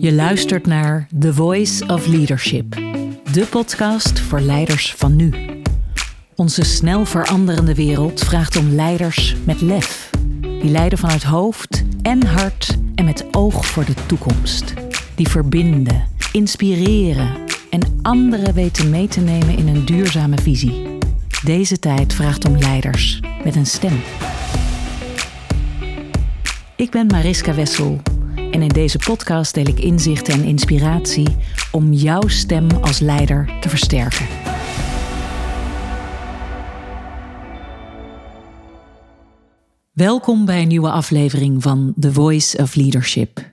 Je luistert naar The Voice of Leadership, de podcast voor leiders van nu. Onze snel veranderende wereld vraagt om leiders met lef, die leiden vanuit hoofd en hart en met oog voor de toekomst, die verbinden, inspireren en anderen weten mee te nemen in een duurzame visie. Deze tijd vraagt om leiders met een stem. Ik ben Mariska Wessel en in deze podcast deel ik inzichten en inspiratie om jouw stem als leider te versterken. Welkom bij een nieuwe aflevering van The Voice of Leadership.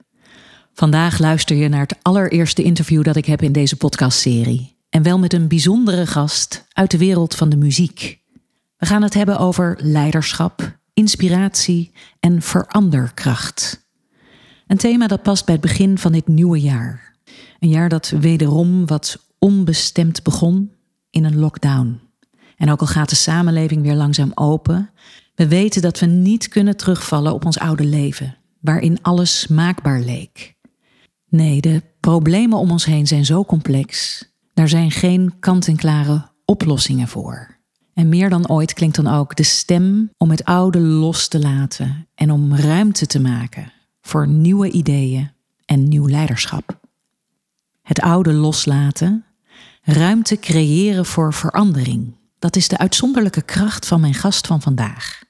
Vandaag luister je naar het allereerste interview dat ik heb in deze podcastserie. En wel met een bijzondere gast uit de wereld van de muziek. We gaan het hebben over leiderschap, inspiratie en veranderkracht. Een thema dat past bij het begin van dit nieuwe jaar. Een jaar dat wederom wat onbestemd begon in een lockdown. En ook al gaat de samenleving weer langzaam open, we weten dat we niet kunnen terugvallen op ons oude leven, waarin alles maakbaar leek. Nee, de problemen om ons heen zijn zo complex. Daar zijn geen kant-en-klare oplossingen voor. En meer dan ooit klinkt dan ook de stem om het oude los te laten en om ruimte te maken voor nieuwe ideeën en nieuw leiderschap. Het oude loslaten, ruimte creëren voor verandering. Dat is de uitzonderlijke kracht van mijn gast van vandaag.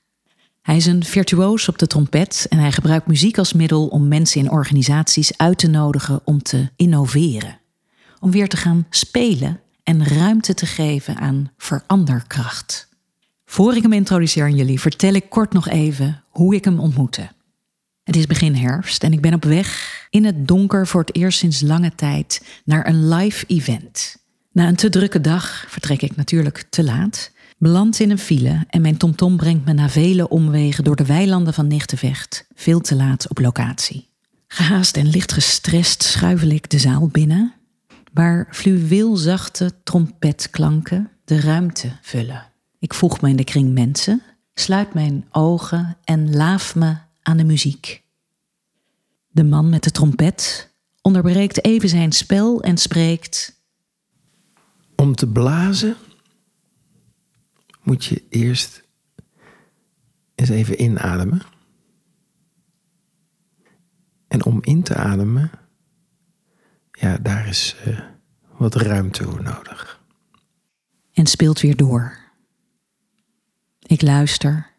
Hij is een virtuoos op de trompet en hij gebruikt muziek als middel om mensen in organisaties uit te nodigen om te innoveren. Om weer te gaan spelen en ruimte te geven aan veranderkracht. Voor ik hem introduceer aan jullie, vertel ik kort nog even hoe ik hem ontmoette. Het is begin herfst en ik ben op weg in het donker voor het eerst sinds lange tijd naar een live event. Na een te drukke dag vertrek ik natuurlijk te laat, beland in een file en mijn tomtom brengt me na vele omwegen door de weilanden van Nichtenvecht veel te laat op locatie. Gehaast en licht gestrest schuivel ik de zaal binnen, waar fluweelzachte trompetklanken de ruimte vullen. Ik voeg me in de kring mensen, sluit mijn ogen en laaf me aan de muziek. De man met de trompet onderbreekt even zijn spel en spreekt. Om te blazen moet je eerst eens even inademen. En om in te ademen, ja, daar is uh, wat ruimte voor nodig. En speelt weer door. Ik luister,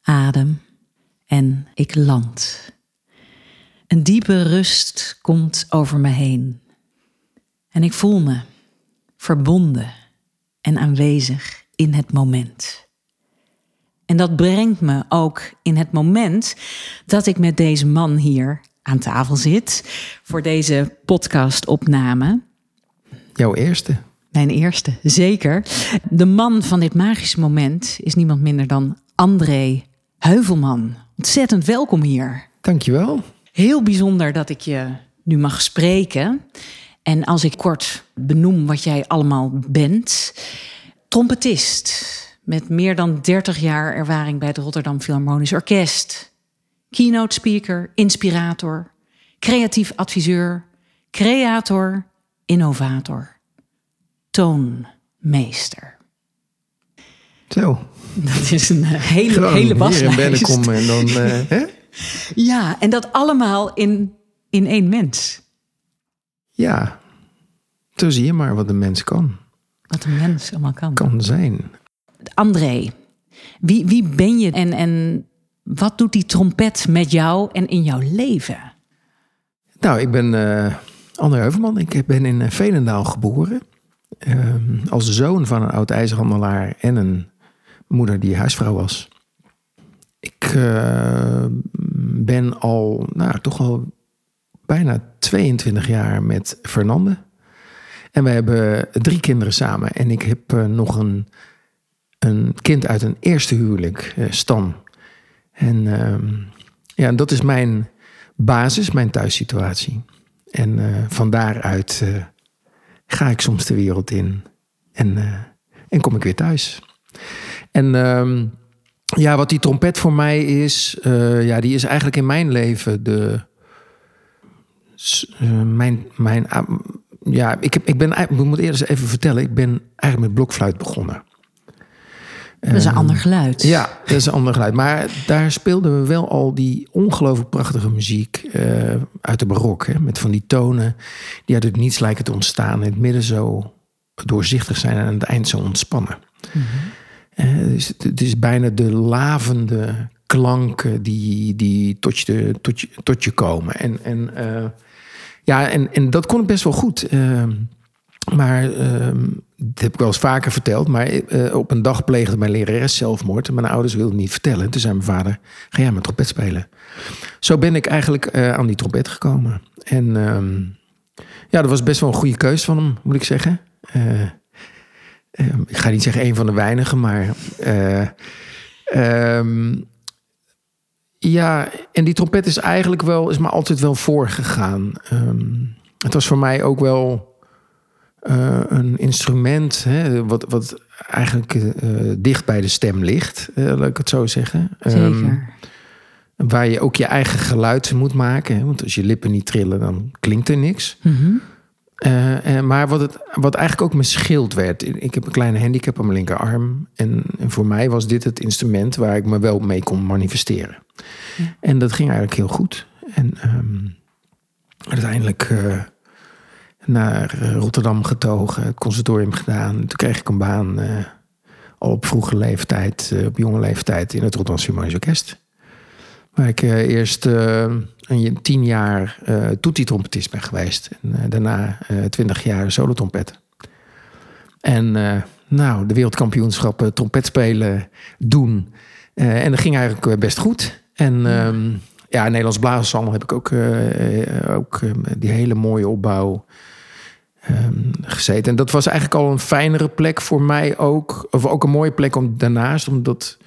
adem en ik land. Een diepe rust komt over me heen. En ik voel me verbonden en aanwezig in het moment. En dat brengt me ook in het moment dat ik met deze man hier aan tafel zit voor deze podcastopname. Jouw eerste? Mijn eerste, zeker. De man van dit magische moment is niemand minder dan André Heuvelman. Ontzettend welkom hier. Dankjewel. Heel bijzonder dat ik je nu mag spreken. En als ik kort benoem wat jij allemaal bent. Trompetist met meer dan 30 jaar ervaring bij het Rotterdam Philharmonisch Orkest. Keynote speaker, inspirator, creatief adviseur, creator, innovator, toonmeester. Zo. Dat is een hele, Gewoon hele waslijst. Hier in binnenkomen en dan... Uh, hè? Ja, en dat allemaal in, in één mens. Ja, zo zie je maar wat een mens kan. Wat een mens allemaal kan. Kan zijn. André, wie, wie ben je en, en wat doet die trompet met jou en in jouw leven? Nou, ik ben uh, André Heuvelman. Ik ben in eh, Velendaal geboren. Uh, als zoon van een oud ijzerhandelaar en een moeder die huisvrouw was. Ik uh, ben al, nou, toch al bijna 22 jaar met Fernande. En we hebben drie kinderen samen. En ik heb uh, nog een, een kind uit een eerste huwelijk, uh, Stan. En uh, ja, dat is mijn basis, mijn thuissituatie. En van daaruit ga ik soms de wereld in. En, en kom ik weer thuis. En ehm, ja, wat die trompet voor mij is, uh, ja, die is eigenlijk in mijn leven de, mijn, mijn, ja, ik, heb, ik ben, ik moet eerst even vertellen, ik ben eigenlijk met blokfluit begonnen. Dat is een ander geluid. Ja, dat is een ander geluid. Maar daar speelden we wel al die ongelooflijk prachtige muziek uh, uit de barok. Hè? Met van die tonen die uit het niets lijken te ontstaan. In het midden zo doorzichtig zijn en aan het eind zo ontspannen. Mm dus het is bijna de lavende klanken die, die tot, je, tot, je, tot je komen. En, en, uh, ja, en, en dat kon ik best wel goed. Uh, maar uh, dat heb ik wel eens vaker verteld. Maar uh, op een dag pleegde mijn lerares zelfmoord. En mijn ouders wilden niet vertellen. Toen zei mijn vader, ga jij maar trompet spelen. Zo ben ik eigenlijk aan die trompet gekomen. En ehm, ja, dat was best wel een goede keus van hem, moet ik zeggen. Ik ga niet zeggen een van de weinigen, maar... Um, ja, en die trompet is eigenlijk wel, is me altijd wel voorgegaan. Um, het was voor mij ook wel uh, een instrument hè, wat, wat eigenlijk uh, dicht bij de stem ligt, uh, laat ik het zo zeggen. Zeker. Um, waar je ook je eigen geluid moet maken. Hè, want als je lippen niet trillen, dan klinkt er niks. Mm -hmm. Uh, maar wat, het, wat eigenlijk ook mijn schild werd. Ik heb een kleine handicap aan mijn linkerarm. En, en voor mij was dit het instrument waar ik me wel mee kon manifesteren. Ja. En dat ging eigenlijk heel goed. En um, uiteindelijk uh, naar Rotterdam getogen, het conservatorium gedaan. Toen kreeg ik een baan uh, al op vroege leeftijd, op jonge leeftijd in het Rotterdam Symfonisch Orkest. Waar ik eerst een tien jaar uh, toetietrompetist ben geweest. En uh, daarna uh, twintig jaar solotrompet. En nou, de wereldkampioenschappen trompet spelen doen. en dat ging eigenlijk best goed. En um, ja, Nederlands Blazersalm heb ik ook, ook die hele mooie opbouw um, gezeten. En dat was eigenlijk al een fijnere plek voor mij ook. Of ook een mooie plek om daarnaast, omdat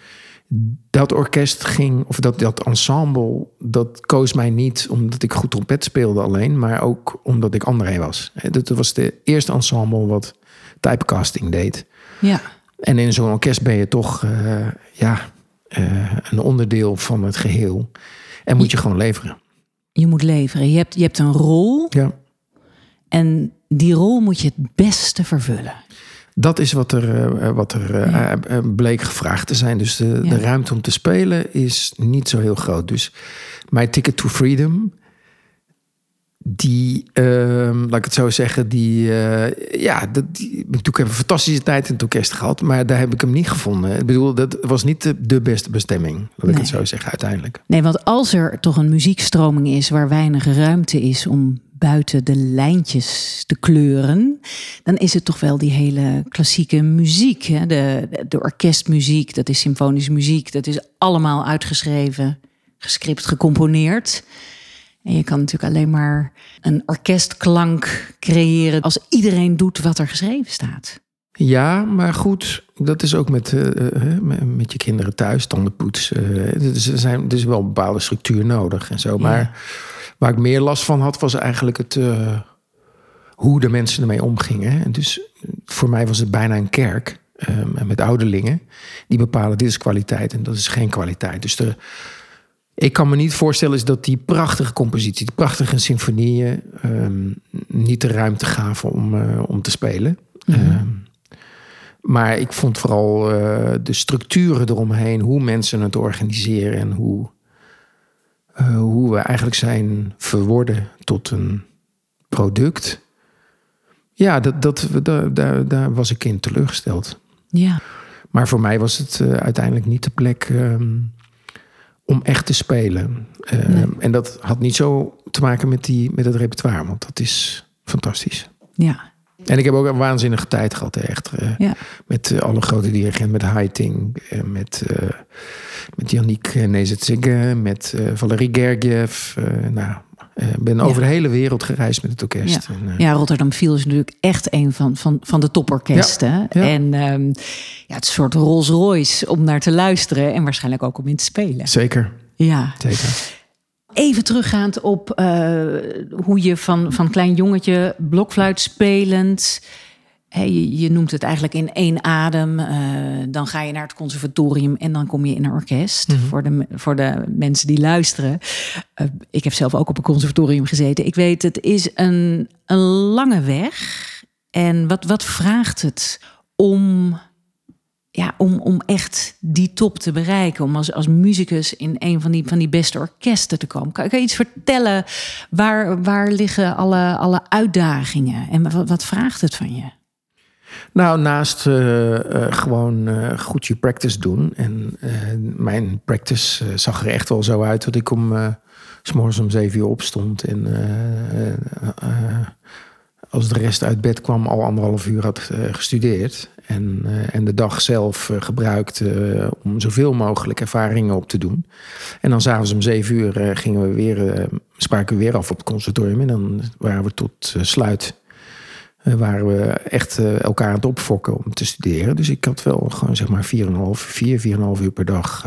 dat orkest ging, of dat, dat ensemble, dat koos mij niet omdat ik goed trompet speelde alleen, maar ook omdat ik André was. Dat was de eerste ensemble wat typecasting deed. Ja. En in zo'n orkest ben je toch uh, ja, uh, een onderdeel van het geheel. En moet je, je gewoon leveren. Je moet leveren. Je hebt, je hebt een rol. Ja. En die rol moet je het beste vervullen. Dat is wat er, uh, wat er uh, ja. bleek gevraagd te zijn. Dus de, ja. de, ruimte om te spelen is niet zo heel groot. Dus mijn Ticket to Freedom, die, uh, laat ik het zo zeggen, die, ja, dat, die, ik heb een fantastische tijd in het orkest gehad, maar daar heb ik hem niet gevonden. Ik bedoel, dat was niet de, de beste bestemming, laat nee. ik het zo zeggen, uiteindelijk. Nee, want als er toch een muziekstroming is waar weinig ruimte is om buiten de lijntjes te kleuren, dan is het toch wel die hele klassieke muziek. Hè? De, de orkestmuziek, dat is symfonische muziek, dat is allemaal uitgeschreven, gescript, gecomponeerd. En je kan natuurlijk alleen maar een orkestklank creëren als iedereen doet wat er geschreven staat. Ja, maar goed, dat is ook met, uh, met je kinderen thuis, tandenpoets. Uh, er, zijn, er is wel een bepaalde structuur nodig en zo. Maar. Waar ik meer last van had, was eigenlijk het, uh, hoe de mensen ermee omgingen. En dus voor mij was het bijna een kerk um, met ouderlingen. Die bepalen, dit is kwaliteit en dat is geen kwaliteit. Dus de, ik kan me niet voorstellen is dat die prachtige compositie, die prachtige symfonieën... Um, niet de ruimte gaven om, uh, om te spelen. Mm -hmm. um, maar ik vond vooral uh, de structuren eromheen, hoe mensen het organiseren en hoe uh, hoe we eigenlijk zijn verworden tot een product. Ja, dat, dat, daar, daar, daar was ik in teleurgesteld. Ja. Maar voor mij was het uh, uiteindelijk niet de plek um, om echt te spelen. Uh, nee. En dat had niet zo te maken met, die, met het repertoire, want dat is fantastisch. Ja. En ik heb ook een waanzinnige tijd gehad, echt. Uh, ja. Met alle grote dirigenten, met Heiting, met met Yannick Nezetzige, met uh, Valerie Gergiev. Uh, nou, ik ben over ja. de hele wereld gereisd met het orkest. Ja, en, ja Rotterdam Viel is natuurlijk echt een van, van, van de toporkesten. Ja. En um, ja, het soort Rolls Royce om naar te luisteren en waarschijnlijk ook om in te spelen. Zeker. Ja. Zeker. Even teruggaand op hoe je van, van klein jongetje blokfluit spelend je, je, noemt het eigenlijk in één adem. Uh, dan ga je naar het conservatorium en dan kom je in een orkest. Mm -hmm. voor, de, voor de mensen die luisteren. Uh, ik heb zelf ook op een conservatorium gezeten. Ik weet, het is een, een lange weg. En wat, wat vraagt het om ja, om, om echt die top te bereiken. Om als, als muzikus in een van die, van die beste orkesten te komen. Kan, kan je iets vertellen? Waar, waar liggen alle, alle uitdagingen? En wat, wat vraagt het van je? Nou, naast uh, uh, gewoon uh, goed je practice doen. En mijn practice zag er echt wel zo uit dat ik om... s morgens om zeven uur opstond en als de rest uit bed kwam, al anderhalf uur had gestudeerd. En, en de dag zelf gebruikt uh, om zoveel mogelijk ervaringen op te doen. En dan s'avonds om zeven uur gingen we weer, spraken we weer af op het conservatorium. En dan waren we tot sluit. Waren we echt elkaar aan het opfokken om te studeren. Dus ik had wel gewoon zeg maar 4,5, 4, 4,5 uur per dag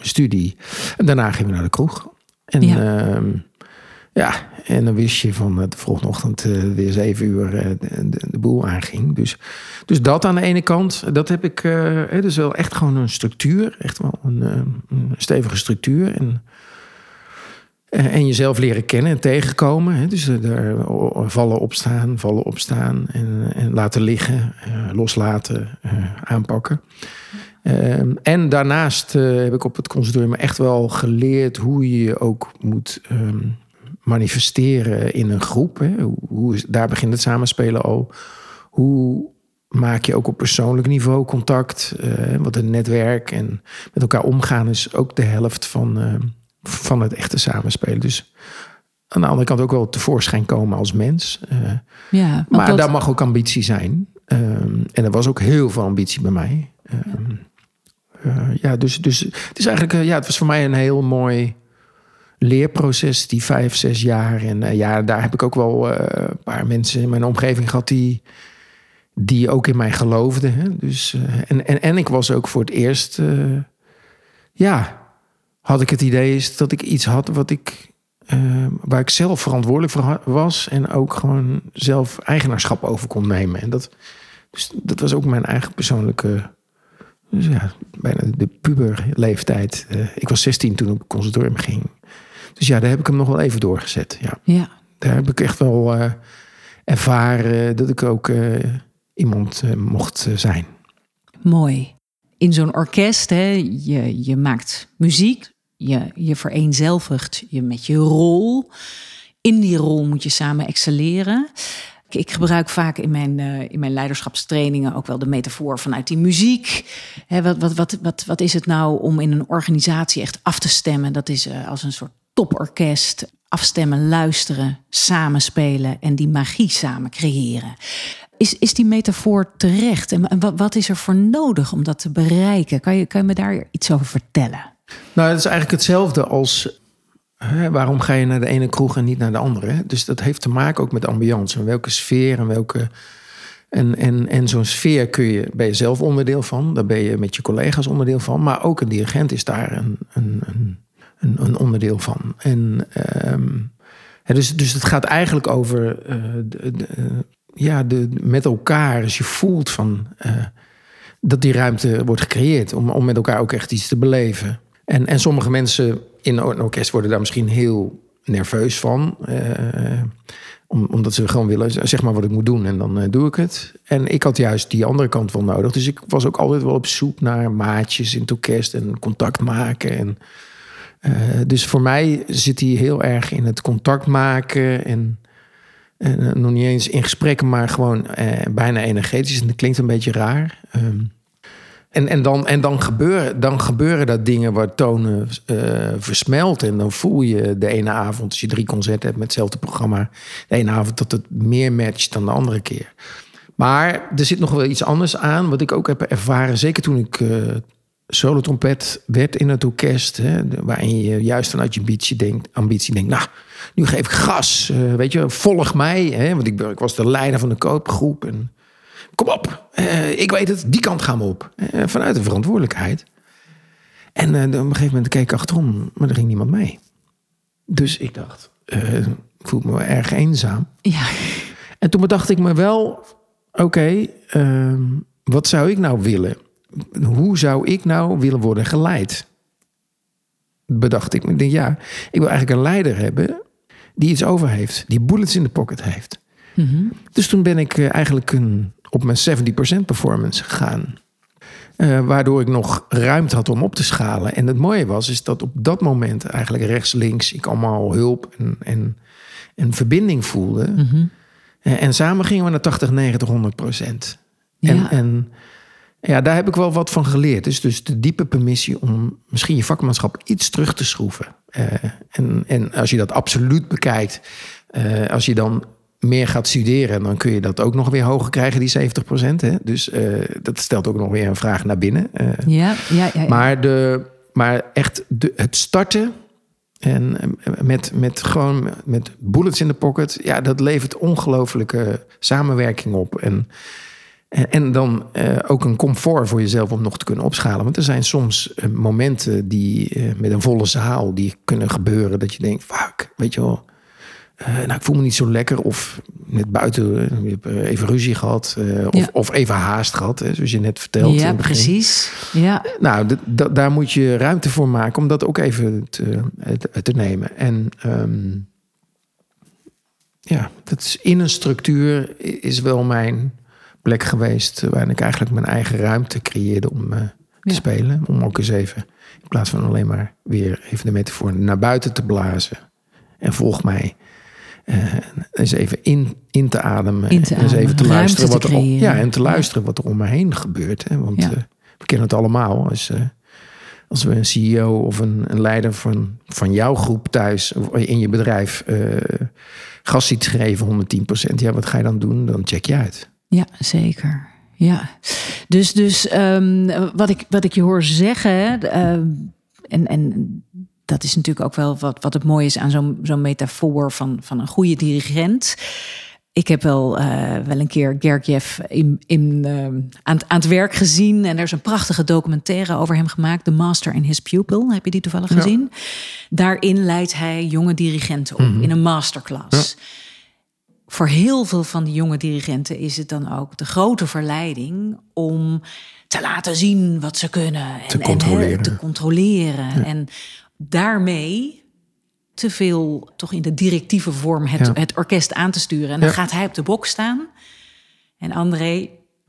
studie. En daarna gingen we naar de kroeg. En ja. Ehm, ja, en dan wist je van de volgende ochtend uh, weer zeven uur uh, de, de, boel aanging. Dus, dus dat aan de ene kant, dat heb ik. Uh, dus wel echt gewoon een structuur. Echt wel een, een stevige structuur. En, en jezelf leren kennen en tegenkomen. Dus daar vallen opstaan, vallen opstaan. En, en laten liggen, loslaten, aanpakken. Ehm, en daarnaast heb ik op het conservatorium echt wel geleerd hoe je je ook moet. Um, manifesteren in een groep. Hoe, daar begint het samenspelen al. Hoe maak je ook op persoonlijk niveau contact? Wat een netwerk en met elkaar omgaan is ook de helft van, uh, van het echte samenspelen. Dus aan de andere kant ook wel tevoorschijn komen als mens. Uh, ja, maar dat... daar mag ook ambitie zijn. Um, en er was ook heel veel ambitie bij mij. Um, ja. ja, dus, dus het is eigenlijk, ja, het was voor mij een heel mooi leerproces, die vijf, zes jaar. En ja, daar heb ik ook wel een paar mensen in mijn omgeving gehad die, die ook in mij geloofden. Hè? Dus, en, en, en ik was ook voor het eerst, ja, had ik het idee is dat ik iets had wat ik, waar ik zelf verantwoordelijk voor was. En ook gewoon zelf eigenaarschap over kon nemen. En dat, dus dat was ook mijn eigen persoonlijke dus ja, bijna de puberleeftijd. Uh, ik was 16 toen ik op het conservatorium ging. Dus ja, daar heb ik hem nog wel even doorgezet. Ja. ja. Daar heb ik echt wel uh, ervaren dat ik ook uh, iemand mocht zijn. Mooi. In zo'n orkest, hè, je, je maakt muziek, je, je vereenzelvigt je met je rol. In die rol moet je samen excelleren. Ik gebruik vaak in mijn, uh, in mijn leiderschapstrainingen ook wel de metafoor vanuit die muziek. wat, wat, wat, wat, wat is het nou om in een organisatie echt af te stemmen? Dat is uh, als een soort toporkest. Afstemmen, luisteren, samenspelen en die magie samen creëren. Is, is die metafoor terecht? En wat, wat is er voor nodig om dat te bereiken? Kan je, kan je me daar iets over vertellen? Nou, het is eigenlijk hetzelfde als waarom ga je naar de ene kroeg en niet naar de andere? Dus dat heeft te maken ook met ambiance. En welke sfeer en welke. En, en, en zo'n sfeer kun je, ben je zelf onderdeel van. Daar ben je met je collega's onderdeel van. Maar ook een dirigent is daar een, een, een, een onderdeel van. En, um, dus, dus het gaat eigenlijk over de, de, ja, de, met elkaar. Dus je voelt van, uh, dat die ruimte wordt gecreëerd. Om, om met elkaar ook echt iets te beleven. En, en sommige mensen in een orkest worden daar misschien heel nerveus van. Uh, omdat ze gewoon willen, zeg maar wat ik moet doen en dan uh, doe ik het. En ik had juist die andere kant wel nodig. Dus ik was ook altijd wel op zoek naar maatjes in het orkest en contact maken. En, uh, dus voor mij zit hij heel erg in het contact maken en, en nog niet eens in gesprekken, maar gewoon bijna energetisch. En dat klinkt een beetje raar. Um, en, en, dan, en dan, gebeuren, dan gebeuren dat dingen waar tonen uh, versmelten. En dan voel je de ene avond, als je drie concerten hebt met hetzelfde programma, de ene avond dat het meer matcht dan de andere keer. Maar er zit nog wel iets anders aan, wat ik ook heb ervaren, zeker toen ik uh, solo trompet werd in het orkest, hè, waarin je juist vanuit je ambitie denkt, ambitie denkt nou, nu geef ik gas, uh, weet je, volg mij. Hè, want ik, was de leider van de koopgroep kom op, uh, ik weet het, die kant gaan we op. Uh, vanuit de verantwoordelijkheid. En uh, op een gegeven moment keek ik achterom, maar er ging niemand mee. Dus ik dacht, ik voel me erg eenzaam. Ja. En toen bedacht ik me wel, oké, ehm, wat zou ik nou willen? Hoe zou ik nou willen worden geleid? Bedacht ik. Ik denk, ja, ik wil eigenlijk een leider hebben die iets over heeft. Die bullets in de pocket heeft. Dus toen ben ik eh, eigenlijk een, op mijn 70% performance gegaan. Eh, waardoor ik nog ruimte had om op te schalen. En het mooie was, is dat op dat moment eigenlijk rechts, links, ik allemaal hulp en, en, en verbinding voelde. Mhm. En, en samen gingen we naar 80, 90, 100 procent. En, Ja. en ja, daar heb ik wel wat van geleerd. Dus, dus de diepe permissie om misschien je vakmanschap iets terug te schroeven. Eh, en, en als je dat absoluut bekijkt, eh, als je dan meer gaat studeren, dan kun je dat ook nog weer hoger krijgen, die 70 procent. Dus eh, dat stelt ook nog weer een vraag naar binnen. Eh, Ja, ja, ja. ja. maar, de, maar echt de, het starten en eh, met, met gewoon met bullets in de pocket, ja, dat levert ongelooflijke samenwerking op. En, en, en dan ook een comfort voor jezelf om nog te kunnen opschalen. Want er zijn soms momenten die met een volle zaal die kunnen gebeuren dat je denkt, fuck, weet je wel. Eh, nou, ik voel me niet zo lekker. Of net buiten, eh, eh, even ruzie gehad. eh, of, Ja. of even haast gehad, hè, zoals je net vertelt. in ja, precies. Ja, Nou, daar moet je ruimte voor maken om dat ook even te, te, te nemen. En ehm, ja, dat is in een structuur is wel mijn plek geweest waarin ik eigenlijk mijn eigen ruimte creëerde om te Ja. spelen. Om ook eens even, in plaats van alleen maar weer even de metafoor naar buiten te blazen. En volg mij. Eh, eens even in, in te ademen. In te en eens even te ruimte luisteren te wat er, creëren. ja, en te luisteren wat er om me heen gebeurt. Hè? Want Ja. eh, we kennen het allemaal. Als, eh, als we een CEO of een, een leider van, van jouw groep thuis of in je bedrijf eh gas ziet geven 110%, ja, wat ga je dan doen? Dan check je uit. ja zeker. Ja, dus, dus ehm, wat, ik, wat ik je hoor zeggen, en, en dat is natuurlijk ook wel wat, wat het mooie is aan zo'n zo'n metafoor van, van een goede dirigent. Ik heb wel, eh, wel een keer Gergiev in, in, ehm, aan, het- aan het werk gezien. En er is een prachtige documentaire over hem gemaakt. The Master and His Pupil. Heb je die toevallig Ja. gezien? Daarin leidt hij jonge dirigenten op in een masterclass. Voor heel veel van die jonge dirigenten is het dan ook de grote verleiding om te laten zien wat ze kunnen. En, Te en, controleren. hè, te controleren. En daarmee te veel toch in de directieve vorm het, Ja. het orkest aan te sturen. En dan Ja. gaat hij op de bok staan. En André,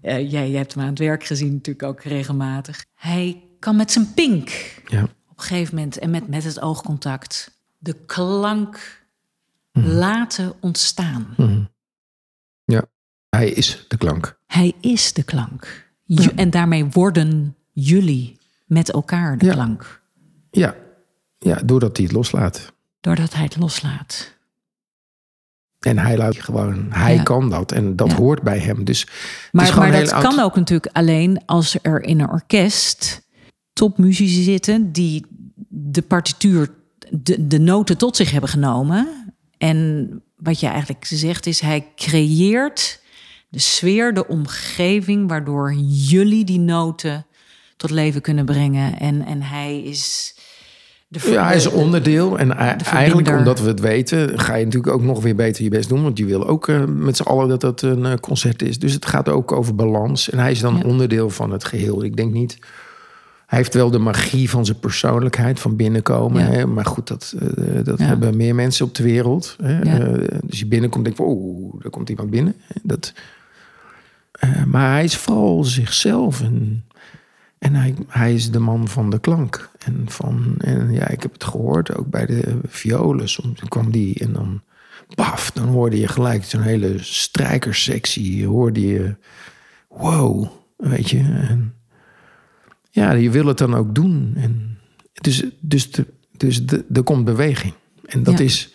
eh, jij, jij hebt hem aan het werk gezien natuurlijk ook regelmatig. Hij kan met zijn pink Ja. op een gegeven moment en met, met het oogcontact de klank Mhm. laten ontstaan. ja, hij is de klank. Hij is de klank. En daarmee worden jullie met elkaar de klank. Ja. Ja, doordat hij het loslaat. Doordat hij het loslaat. En hij laat gewoon, hij Ja. kan dat en dat Ja. hoort bij hem. Dus Maar, maar dat kan ook natuurlijk alleen als er in een orkest topmuzici zitten die de partituur, de, de noten tot zich hebben genomen. En wat je eigenlijk zegt is, hij creëert de sfeer, de omgeving, waardoor jullie die noten tot leven kunnen brengen. En, en hij is. De, Ja, hij is de- een onderdeel. En verbinder. eigenlijk omdat we het weten, ga je natuurlijk ook nog weer beter je best doen. Want je wil ook eh, met z'n allen dat het een eh, concert is. Dus het gaat ook over balans. En hij is dan Ja. onderdeel van het geheel. Ik denk niet. Hij heeft wel de magie van zijn persoonlijkheid, van binnenkomen. Ja. Hè? Maar goed, dat, eh, dat Ja. hebben meer mensen op de wereld. Hè? Dus je binnenkomt, denk je, oeh, daar komt iemand binnen. Dat, maar hij is vooral zichzelf. En, en hij, hij is de man van de klank. En, van, en ja, ik heb het gehoord, ook bij de violen. Soms kwam die en dan, paf, dan hoorde je gelijk zo'n hele strijkerssectie. Hoorde je, wow, weet je. En, ja, je wil het dan ook doen. En dus dus, de, dus de, er komt beweging. En dat, Ja. is,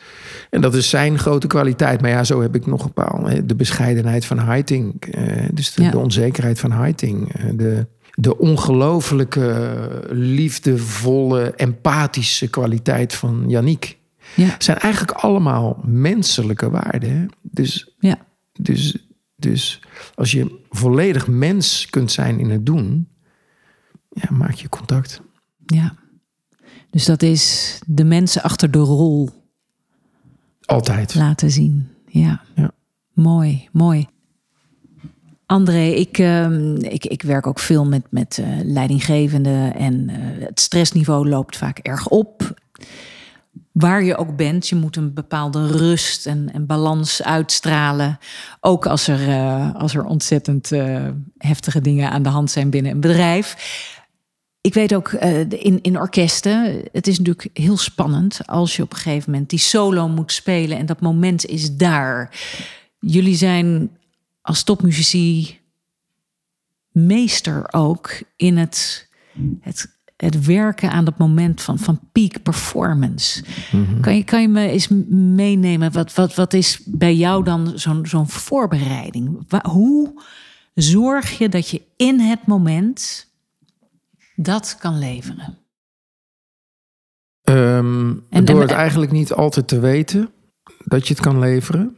en dat is zijn grote kwaliteit. Maar ja, zo heb ik nog een paar. De bescheidenheid van Heiting. eh, dus de, Ja. de onzekerheid van Heiting. eh, De, de ongelooflijke, liefdevolle, empathische kwaliteit van Yannick. Ja, zijn eigenlijk allemaal menselijke waarden. hè. Dus ja, dus, dus als je volledig mens kunt zijn in het doen, ja, maak je contact. ja. Dus dat is de mensen achter de rol Altijd. laten zien. Ja. Ja. Mooi, mooi. André, ik, ehm, ik, ik werk ook veel met, met uh, leidinggevenden en uh, het stressniveau loopt vaak erg op. Waar je ook bent, je moet een bepaalde rust en, en balans uitstralen. Ook als er, uh, als er ontzettend heftige dingen aan de hand zijn binnen een bedrijf. Ik weet ook in, in orkesten, het is natuurlijk heel spannend als je op een gegeven moment die solo moet spelen en dat moment is daar. Jullie zijn als topmuzici meester ook in het, het, het werken aan dat moment van, van peak performance. Mhm. kan, je, kan je me eens meenemen? Wat, wat, wat is bij jou dan zo'n zo'n voorbereiding? Hoe zorg je dat je in het moment dat kan leveren? Ehm, En- door en- het eigenlijk niet altijd te weten dat je het kan leveren.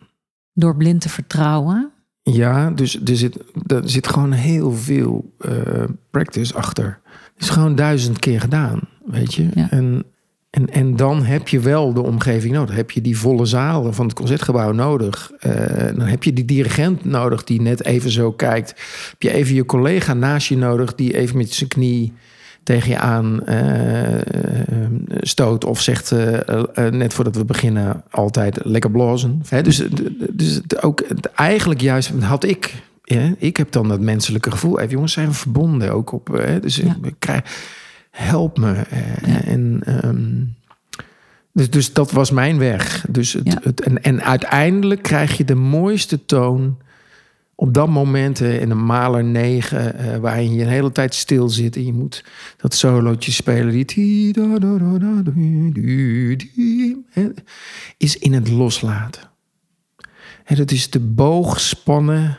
Door blind te vertrouwen? Ja, dus er zit, er zit gewoon heel veel eh, practice achter. Het is gewoon duizend keer gedaan, weet je. Ja. En, en, en dan heb je wel de omgeving nodig. Heb je die volle zalen van het concertgebouw nodig. Eh, dan heb je die dirigent nodig die net even zo kijkt. Heb je even je collega naast je nodig die even met zijn knie tegen je aan eh, eh, stoot of zegt eh, net voordat we beginnen altijd lekker blazen. Hè, dus dus ook eigenlijk juist had ik. Ja, ik heb dan dat menselijke gevoel. Even jongens zijn we verbonden ook op. Hè, dus Ja. ik krijg, help me. Ja. En ehm, dus, dus dat was mijn weg. Dus het, het, en, en uiteindelijk krijg je de mooiste toon op dat moment eh, in een maler 9, eh, waarin je een hele tijd stil zit en je moet dat solootje spelen, die is in het loslaten. Hè, dat is de boog spannen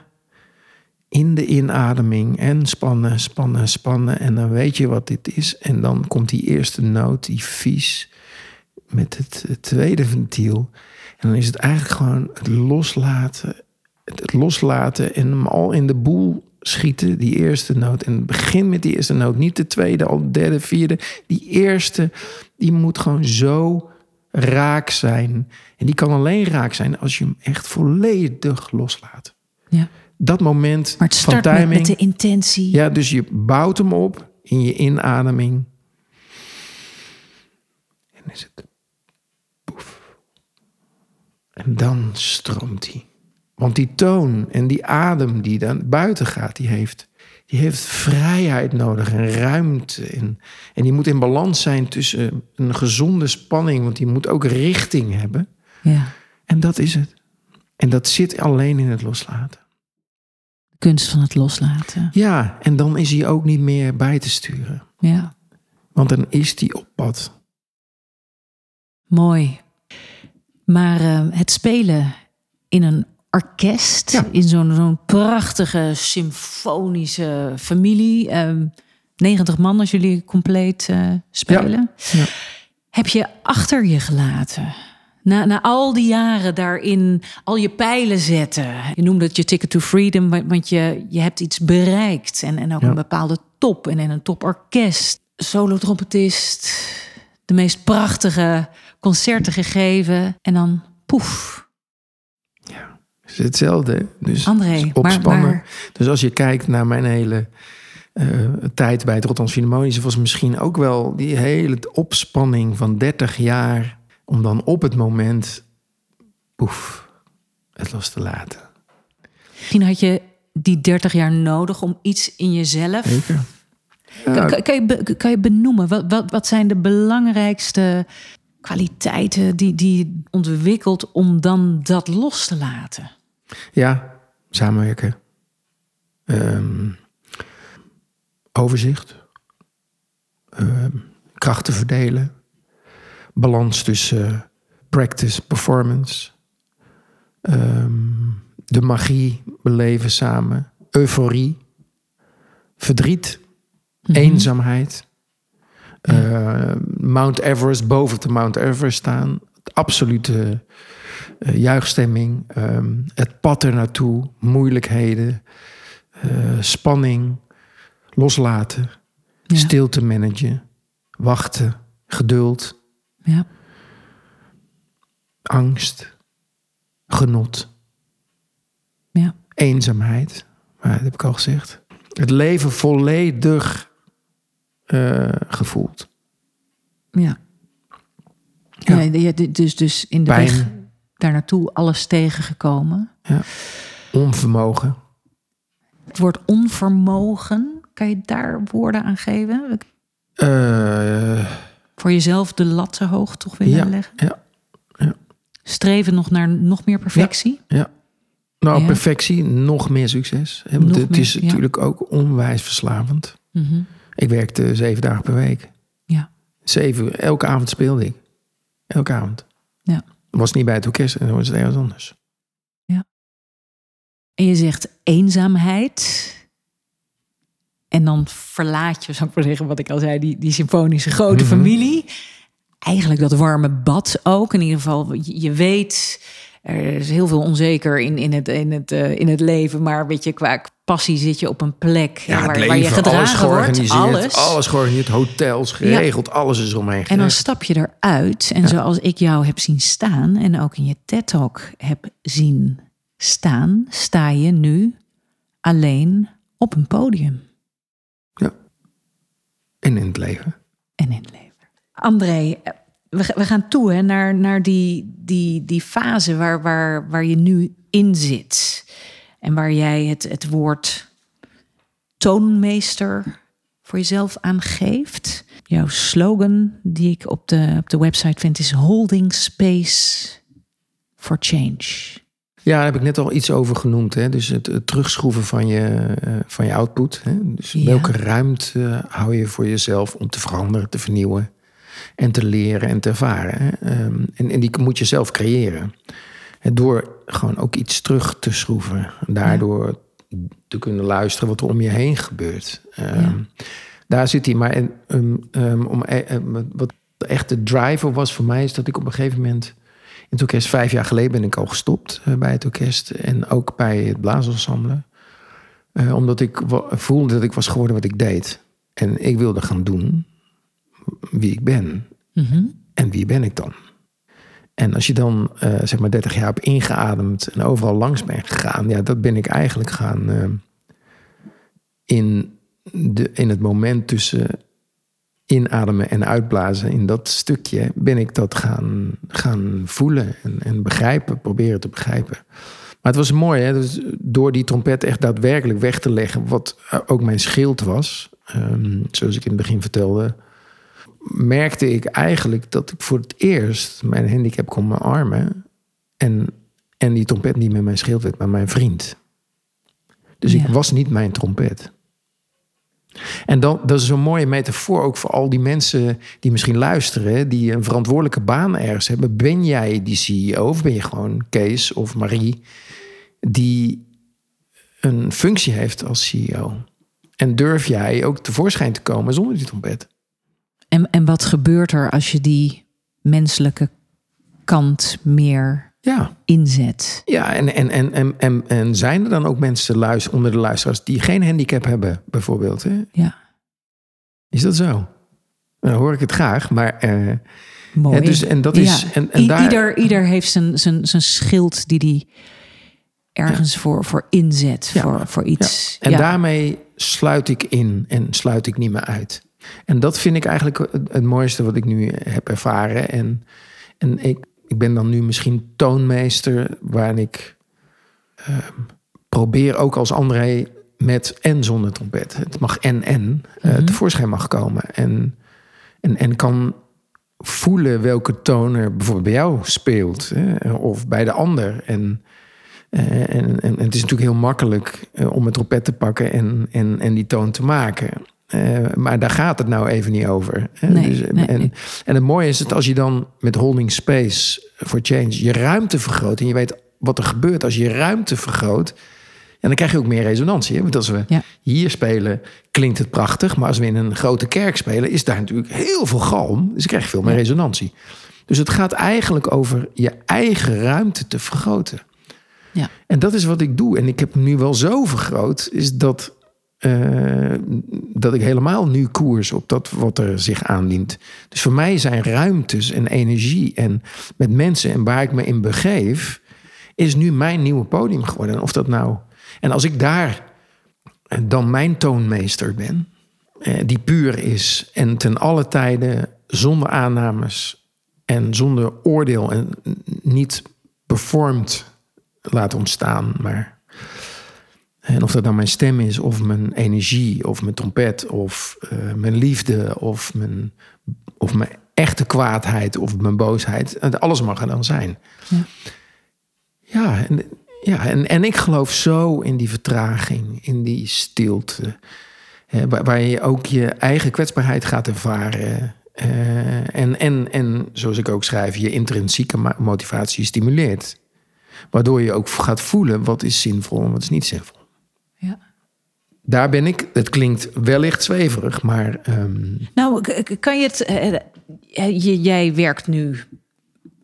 in de inademing en spannen, spannen, spannen. En dan weet je wat dit is. En dan komt die eerste noot, die vies, met het, het tweede ventiel. En dan is het eigenlijk gewoon het loslaten het loslaten en hem al in de boel schieten, die eerste noot. En begin met die eerste noot, niet de tweede, al de derde, vierde. Die eerste, die moet gewoon zo raak zijn. En die kan alleen raak zijn als je hem echt volledig loslaat. Ja. Dat moment Maar het van start met, timing. met de intentie. Ja, dus je bouwt hem op in je inademing. En is het poef. En dan stroomt hij. Want die toon en die adem die dan buiten gaat, die heeft, die heeft vrijheid nodig en ruimte. En, en die moet in balans zijn tussen een gezonde spanning, want die moet ook richting hebben. Ja. En dat is het. En dat zit alleen in het loslaten. De kunst van het loslaten. Ja, en dan is hij ook niet meer bij te sturen. Ja. Want dan is die op pad. Mooi. Maar eh, het spelen in een orkest, Ja. in zo'n zo'n prachtige symfonische familie. ehm 90 man als jullie compleet eh, spelen. Ja. Heb je achter je gelaten? Na, na al die jaren daarin al je pijlen zetten. Je noemde het je ticket to freedom, wa- want je, je hebt iets bereikt. En, en ook een bepaalde top en in een toporkest. Solo-trompetist, de meest prachtige concerten gegeven. En dan poef, is hetzelfde. Dus André, het is maar- opspannen. maar- Dus als je kijkt naar mijn hele eh, tijd bij het Rotterdams Philharmonische... was misschien ook wel die hele opspanning van 30 jaar... om dan op het moment, poef, het los te laten. misschien had je die 30 jaar nodig om iets in jezelf... Zeker. Kan, kan, kan je, kan je benoemen, wat, wat, wat zijn de belangrijkste kwaliteiten die, die je ontwikkelt om dan dat los te laten? Ja, samenwerken. Ehm, overzicht. Ehm, krachten verdelen. Balans tussen eh, practice, performance. Ehm, de magie beleven samen. Euforie. Verdriet. Eenzaamheid. Eh, Mount Everest, boven de Mount Everest staan. Absolute eh, juichstemming. ehm, het pad er naartoe. Moeilijkheden. eh, spanning. Loslaten. Ja. Stilte managen. Wachten. Geduld. Ja. Angst. Genot. Ja. Eenzaamheid. Maar dat heb ik al gezegd. Het leven volledig eh, gevoeld. Ja. Ja. ja. dus, dus in de Pijn. weg daar naartoe alles tegengekomen. Onvermogen. Het woord onvermogen, kan je daar woorden aan geven? Eh, Voor jezelf de lat te hoog toch willen ja, leggen? ja, Streven nog naar nog meer perfectie? ja. Nou, Ja. perfectie, nog meer succes. Hè, Want Nog het meer, is ja. natuurlijk ook onwijs verslavend. Mhm. Ik werkte zeven dagen per week. Ja. Zeven, elke avond speelde ik. Elke avond. Ja. Was niet bij het orkest en dan was het ergens anders. En je zegt eenzaamheid. En dan verlaat je, zou ik maar zeggen, wat ik al zei, die, die symfonische grote Mhm. familie. Eigenlijk dat warme bad ook. In ieder geval, je, je weet, er is heel veel onzeker in, in, het, in, het, eh, in het leven. Maar weet je, qua passie zit je op een plek Ja, waar, het waar je leven, gedragen alles wordt. georganiseerd. Alles. Alles georganiseerd, hotels geregeld, alles is omheen En dan stap je eruit. En zoals ik jou heb zien staan en ook in je TED-talk heb zien staan, sta je nu alleen op een podium Ja. En in het leven. en in het leven. André, we, we gaan toe hè, naar, naar die, die, die fase waar, waar, waar je nu in zit. En waar jij het, het woord toonmeester voor jezelf aangeeft. Jouw slogan die ik op de, op de website vind is holding space for change. Ja, daar heb ik net al iets over genoemd. Hè? Dus het, het terugschroeven van je, eh, van je output. Hè? Dus Ja. welke ruimte hou je voor jezelf om te veranderen, te vernieuwen en te leren en te ervaren. Ehm, en, en die moet je zelf creëren. En door gewoon ook iets terug te schroeven. En daardoor te kunnen luisteren wat er om je heen gebeurt. Ehm, Ja. Daar zit hij. Maar ehm, om, eh, eh, wat de echte driver was voor mij... is dat ik op een gegeven moment... In het orkest, vijf jaar geleden ben ik al gestopt eh, bij het orkest. En ook bij het blaasensemble. Eh, omdat ik voelde dat ik was geworden wat ik deed. En ik wilde gaan doen wie ik ben. Mhm. En wie ben ik dan? En als je dan eh, zeg maar 30 jaar hebt ingeademd en overal langs bent gegaan, ja, dat ben ik eigenlijk gaan eh, in, de, in het moment tussen inademen en uitblazen, in dat stukje, ben ik dat gaan, gaan voelen en, en begrijpen, proberen te begrijpen. Maar het was mooi, hè? Dus door die trompet echt daadwerkelijk weg te leggen, wat ook mijn schild was, ehm, zoals ik in het begin vertelde, merkte ik eigenlijk dat ik voor het eerst mijn handicap kon omarmen. En, en die trompet niet meer mijn schild werd, maar mijn vriend. Dus ik was niet mijn trompet. En dan, dat is een mooie metafoor ook voor al die mensen die misschien luisteren, die een verantwoordelijke baan ergens hebben. Ben jij die CEO of ben je gewoon Kees of Marie die een functie heeft als CEO? En durf jij ook tevoorschijn te komen zonder die trompet? En, en wat gebeurt er als je die menselijke kant meer Ja, inzet? ja en, en, en, en, en, en zijn er dan ook mensen luister, onder de luisteraars die geen handicap hebben, bijvoorbeeld? Hè? Ja, Is dat zo? Dan hoor ik het graag, maar eh, mooi. Ja, dus- en dat is- en- en I- daar- ieder, ieder heeft zijn, zijn, zijn schild die die ergens voor, voor inzet, Ja. voor, voor iets. En Ja. daarmee sluit ik in en sluit ik niet meer uit. En dat vind ik eigenlijk het, mooiste wat ik nu heb ervaren. En, en ik, ik ben dan nu misschien toonmeester, waarin ik ehm, probeer ook als André met en zonder trompet. Het mag en en eh, Mhm. tevoorschijn mag komen. En, en, en kan voelen welke toon er bijvoorbeeld bij jou speelt. Hè, of bij de ander. En, eh, en, en, en het is natuurlijk heel makkelijk eh, om een trompet te pakken en, en, en die toon te maken. Eh, maar daar gaat het nou even niet over. Hè? Nee, Dus, nee, en, nee. en het mooie is dat als je dan met holding space for change je ruimte vergroot en je weet wat er gebeurt als je ruimte vergroot. En dan krijg je ook meer resonantie. Hè? Want als we Ja. hier spelen, klinkt het prachtig. Maar als we in een grote kerk spelen, is daar natuurlijk heel veel galm. Dus dan krijg je veel meer resonantie. Dus het gaat eigenlijk over je eigen ruimte te vergroten. Ja. En dat is wat ik doe. En ik heb hem nu wel zo vergroot, is dat, eh, dat ik helemaal nu koers op dat wat er zich aandient. Dus voor mij zijn ruimtes en energie en met mensen en waar ik me in begeef, is nu mijn nieuwe podium geworden. En of dat nou. En als ik daar dan mijn toonmeester ben. eh, Die puur is en ten alle tijden zonder aannames en zonder oordeel en niet performed laat ontstaan. Maar, en of dat nou mijn stem is, of mijn energie, of mijn trompet, of eh, mijn liefde, of mijn, of mijn echte kwaadheid, of mijn boosheid. Alles mag er dan zijn. Ja. Ja, en, ja en, en ik geloof zo in die vertraging, in die stilte. Hè, waar, waar je ook je eigen kwetsbaarheid gaat ervaren. eh, en, en, en zoals ik ook schrijf, je intrinsieke motivatie stimuleert. Waardoor je ook gaat voelen wat is zinvol en wat is niet zinvol. Daar ben ik, het klinkt wellicht zweverig, maar ehm, Nou, kan je het. eh, eh, je- jij werkt nu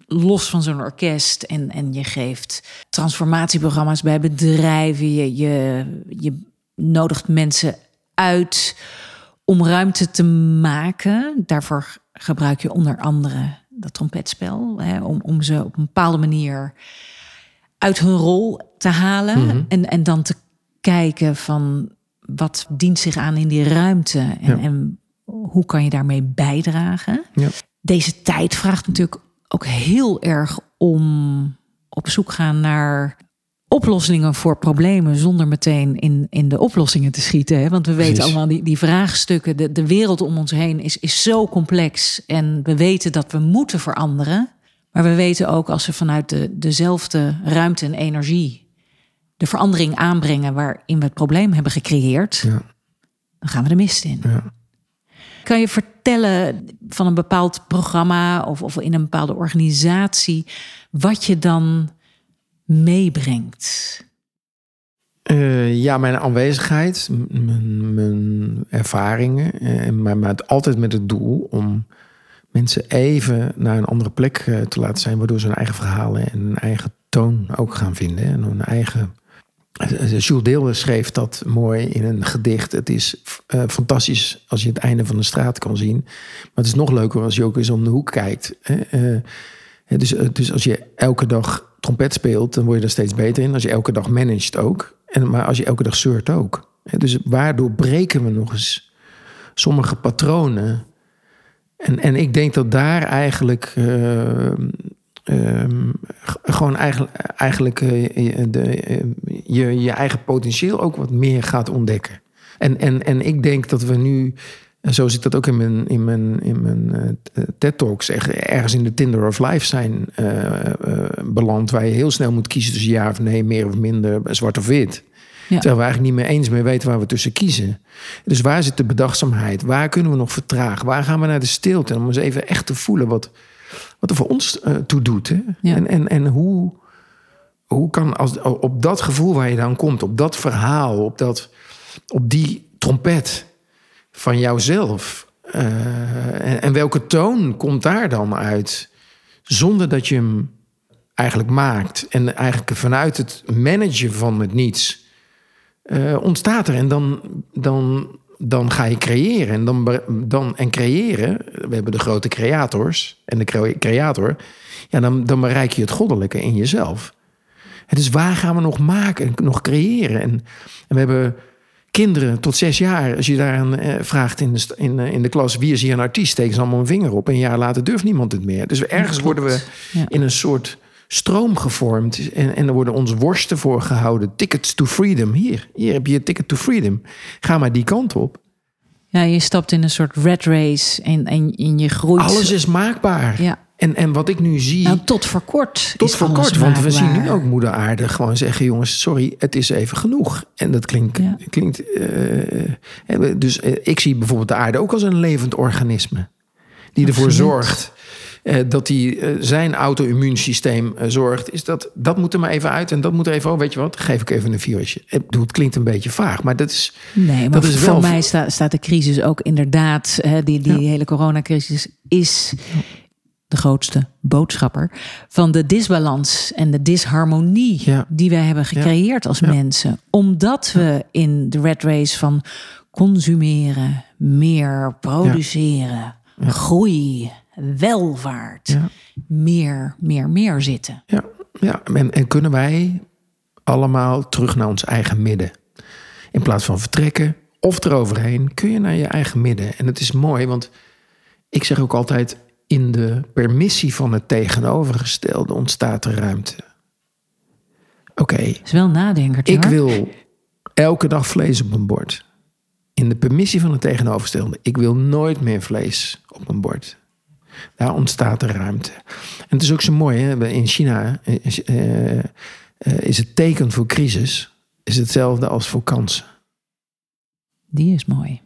los van zo'n orkest en, en je geeft transformatieprogramma's bij bedrijven. Je, je, je nodigt mensen uit om ruimte te maken. Daarvoor gebruik je onder andere dat trompetspel. Hè, om, om ze op een bepaalde manier uit hun rol te halen. en, en dan te kijken van wat dient zich aan in die ruimte. En, Ja. en hoe kan je daarmee bijdragen? Ja. Deze tijd vraagt natuurlijk ook heel erg om op zoek gaan naar oplossingen voor problemen zonder meteen in, in de oplossingen te schieten. Hè? Want we weten Precies. allemaal die, die vraagstukken, de, de wereld om ons heen is, is zo complex. En we weten dat we moeten veranderen. Maar we weten ook als we vanuit de, dezelfde ruimte en energie de verandering aanbrengen waarin we het probleem hebben gecreëerd, ja, dan gaan we de mist in. ja. Kan je vertellen van een bepaald programma of, of in een bepaalde organisatie wat je dan meebrengt? Eh, ja, mijn aanwezigheid, mijn, mijn ervaringen, eh, maar, maar het- altijd met het doel om mensen even naar een andere plek eh, te laten zijn, waardoor ze hun eigen verhalen en hun eigen toon ook gaan vinden. En hun eigen. Jules Deelder schreef dat mooi in een gedicht. Het is eh, fantastisch als je het einde van de straat kan zien. Maar het is nog leuker als je ook eens om de hoek kijkt. hè. Eh, dus, eh, dus als je elke dag trompet speelt, dan word je er steeds beter in. Als je elke dag managt ook. En, maar als je elke dag zeurt ook. Dus waardoor breken we nog eens sommige patronen? En, en ik denk dat daar eigenlijk ehm, gewoon eigenlijk, eigenlijk eh, je- de, eh, je, je eigen potentieel ook wat meer gaat ontdekken. En, en, en ik denk dat we nu, en zo zit dat ook in mijn, in mijn, in mijn eh, TED-talks, ergens in de Tinder of Life zijn beland, waar je heel snel moet kiezen tussen ja of nee, meer of minder, zwart of wit. Ja. Terwijl we eigenlijk niet meer eens meer weten waar we tussen kiezen. Dus waar zit de bedachtzaamheid? Waar kunnen we nog vertragen? Waar gaan we naar de stilte? Om eens even echt te voelen wat, wat er voor ons eh, toe doet. Hè? Ja. En, en, en hoe, hoe kan als, op dat gevoel waar je dan komt, op dat verhaal, op, dat, op die trompet van jouzelf. eh, en, en welke toon komt daar dan uit? Zonder dat je hem eigenlijk maakt. En eigenlijk vanuit het managen van het niets eh, ontstaat er. En dan, dan, dan ga je creëren. En, dan, dan, en creëren, we hebben de grote creators en de cre- creator. Ja, dan, dan bereik je het goddelijke in jezelf. En dus waar gaan we nog maken, nog creëren? En, en we hebben kinderen tot zes jaar. Als je daar aan eh, vraagt in de, in, eh, in de klas... wie is hier een artiest, steken ze allemaal een vinger op. En een jaar later durft niemand het meer. Dus ergens worden we in een soort stroom gevormd. En, en er worden ons worsten voor gehouden. Tickets to freedom. Hier, hier heb je je ticket to freedom. Ga maar die kant op. Ja, je stapt in een soort red race en, en, en je groeit. Alles is maakbaar. Ja. En, en wat ik nu zie... Nou, tot voor kort. Tot is voor kort, want we zien nu ook moeder aarde gewoon zeggen: jongens, sorry, het is even genoeg. En dat klinkt. Ja. klinkt eh, eh, dus eh, ik zie bijvoorbeeld de aarde ook als een levend organisme. Die ervoor zorgt dat hij eh, zijn auto-immuunsysteem eh, zorgt. Is dat, dat moet er maar even uit en dat moet er even. Oh, weet je wat? Geef ik even een virusje. Ik bedoel, het klinkt een beetje vaag, maar dat is. Nee, maar Dat is voor wel- mij sta- staat de crisis ook inderdaad, hè, die, die hele coronacrisis is de grootste boodschapper van de disbalans en de disharmonie Ja. die wij hebben gecreëerd als mensen. Omdat we in de red race van consumeren, meer produceren, groei, welvaart, Ja. meer, meer, meer zitten. Ja, ja. En, en kunnen wij allemaal terug naar ons eigen midden? In plaats van vertrekken of eroverheen, kun je naar je eigen midden. En het is mooi, want ik zeg ook altijd: in de permissie van het tegenovergestelde ontstaat er ruimte. Oké. is wel nadenker. Ik wil elke dag vlees op mijn bord. In de permissie van het tegenovergestelde. Ik wil nooit meer vlees op mijn bord. Daar ontstaat er ruimte. En het is ook zo mooi, hè? in China is, uh, uh, is het teken voor crisis is hetzelfde als voor kansen. Die is mooi.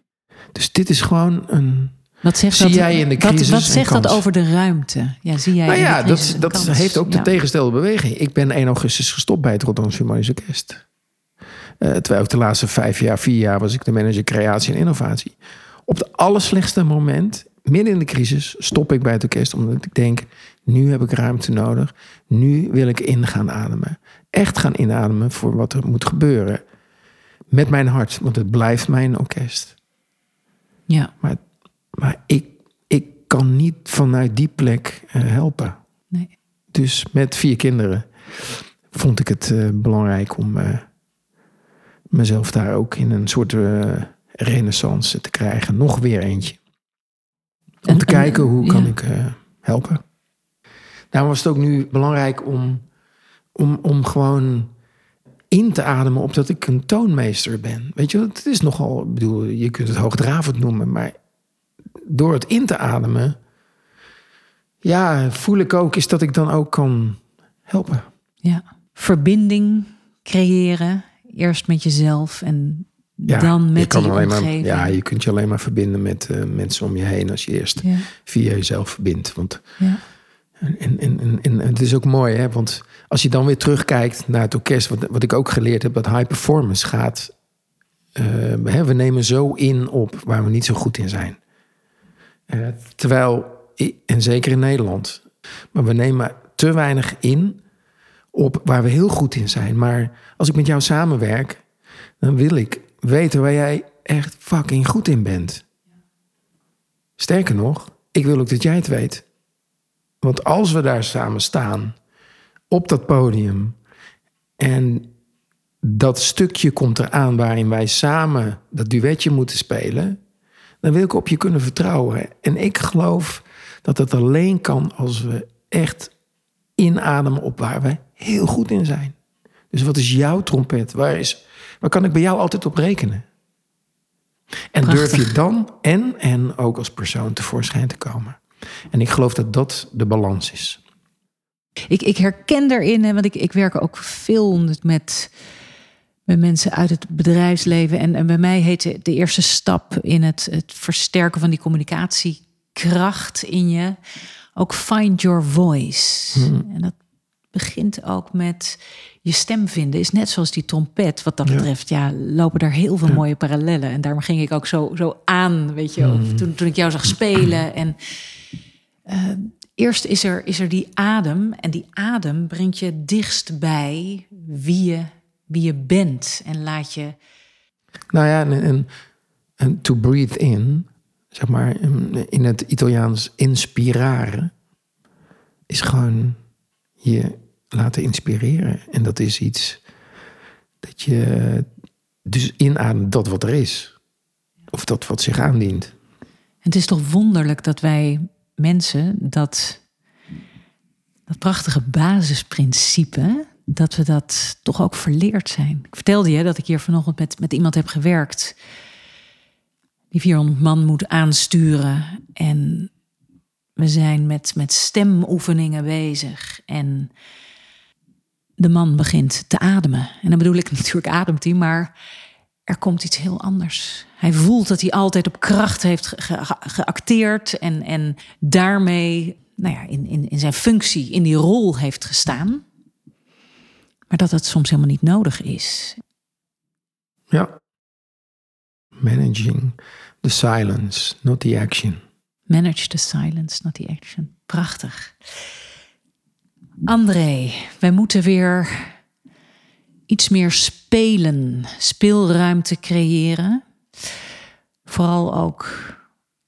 Dus dit is gewoon een. Wat zegt zie dat, jij in de crisis? Wat, wat zegt dat over de ruimte? Ja, zie jij nou in ja, de crisis dat, dat heeft ook de tegenstelde beweging. Ik ben 1 augustus gestopt bij het Rotterdam Philharmonisch Orkest. Uh, terwijl ik de laatste vijf jaar, vier jaar was ik de manager creatie en innovatie. Op het allerslechtste moment, midden in de crisis, stop ik bij het orkest. Omdat ik denk, nu heb ik ruimte nodig. Nu wil ik in gaan ademen. Echt gaan inademen voor wat er moet gebeuren. Met mijn hart, want het blijft mijn orkest. Ja. Maar, maar ik, ik kan niet vanuit die plek uh, helpen. Nee. Dus met vier kinderen vond ik het uh, belangrijk om uh, mezelf daar ook in een soort renaissance te krijgen. Nog weer eentje. Om En- te en- kijken hoe kan ja. ik eh, helpen. Daarom was het ook nu belangrijk om, om, om gewoon in te ademen op dat ik een toonmeester ben. Weet je, het is nogal, ik bedoel, je kunt het hoogdravend noemen, maar door het in te ademen, ja, voel ik ook is dat ik dan ook kan helpen. Ja. Verbinding creëren. Eerst met jezelf en Ja, dan je met kan die alleen maar. Ja, je kunt je alleen maar verbinden met eh, mensen om je heen als je eerst ja, via jezelf verbindt. Want ja. En, en, en, en het is ook mooi, hè? want als je dan weer terugkijkt naar het orkest, wat, wat ik ook geleerd heb, dat high performance gaat. eh, hè, we nemen zo in op waar we niet zo goed in zijn. Eh, terwijl, en zeker in Nederland, maar we nemen te weinig in op waar we heel goed in zijn. Maar als ik met jou samenwerk, dan wil ik weten waar jij echt fucking goed in bent. Sterker nog, ik wil ook dat jij het weet. Want als we daar samen staan, op dat podium, en dat stukje komt eraan waarin wij samen dat duetje moeten spelen, dan wil ik op je kunnen vertrouwen. En ik geloof dat dat alleen kan als we echt inademen op waar we heel goed in zijn. Dus wat is jouw trompet? Waar, is, waar kan ik bij jou altijd op rekenen? En Prachtig. durf je dan en, en ook als persoon tevoorschijn te komen? En ik geloof dat dat de balans is. Ik, ik herken daarin, want ik, ik werk ook veel met, met mensen uit het bedrijfsleven. En, en bij mij heet de, eerste stap in het, het versterken van die communicatiekracht in je ook find your voice. En dat begint ook met je stem vinden. Is net zoals die trompet. Wat dat betreft, ja, lopen er heel veel mooie parallellen. En daarom ging ik ook zo, zo aan, weet je, of toen, toen ik jou zag spelen. En eerst is er, is er die adem. En die adem brengt je dichtst bij wie je, wie je bent. En laat je. Nou ja, en, en, en to breathe in, zeg maar, in het Italiaans inspiraren, is gewoon je laten inspireren. En dat is iets dat je dus inademt dat wat er is. Of dat wat zich aandient. Het is toch wonderlijk dat wij mensen dat, dat prachtige basisprincipe, dat we dat toch ook verleerd zijn. Ik vertelde je dat ik hier vanochtend met, met iemand heb gewerkt. Die 400 man moet aansturen. En we zijn met, met stemoefeningen bezig. En de man begint te ademen. En dan bedoel ik natuurlijk ademt hij, maar er komt iets heel anders. Hij voelt dat hij altijd op kracht heeft ge- ge- geacteerd en, en daarmee nou ja, in, in, in zijn functie, in die rol heeft gestaan. Maar dat het soms helemaal niet nodig is. Ja. Managing the silence, not the action. Manage the silence, not the action. Prachtig. André, wij moeten weer iets meer spelen, speelruimte creëren. Vooral ook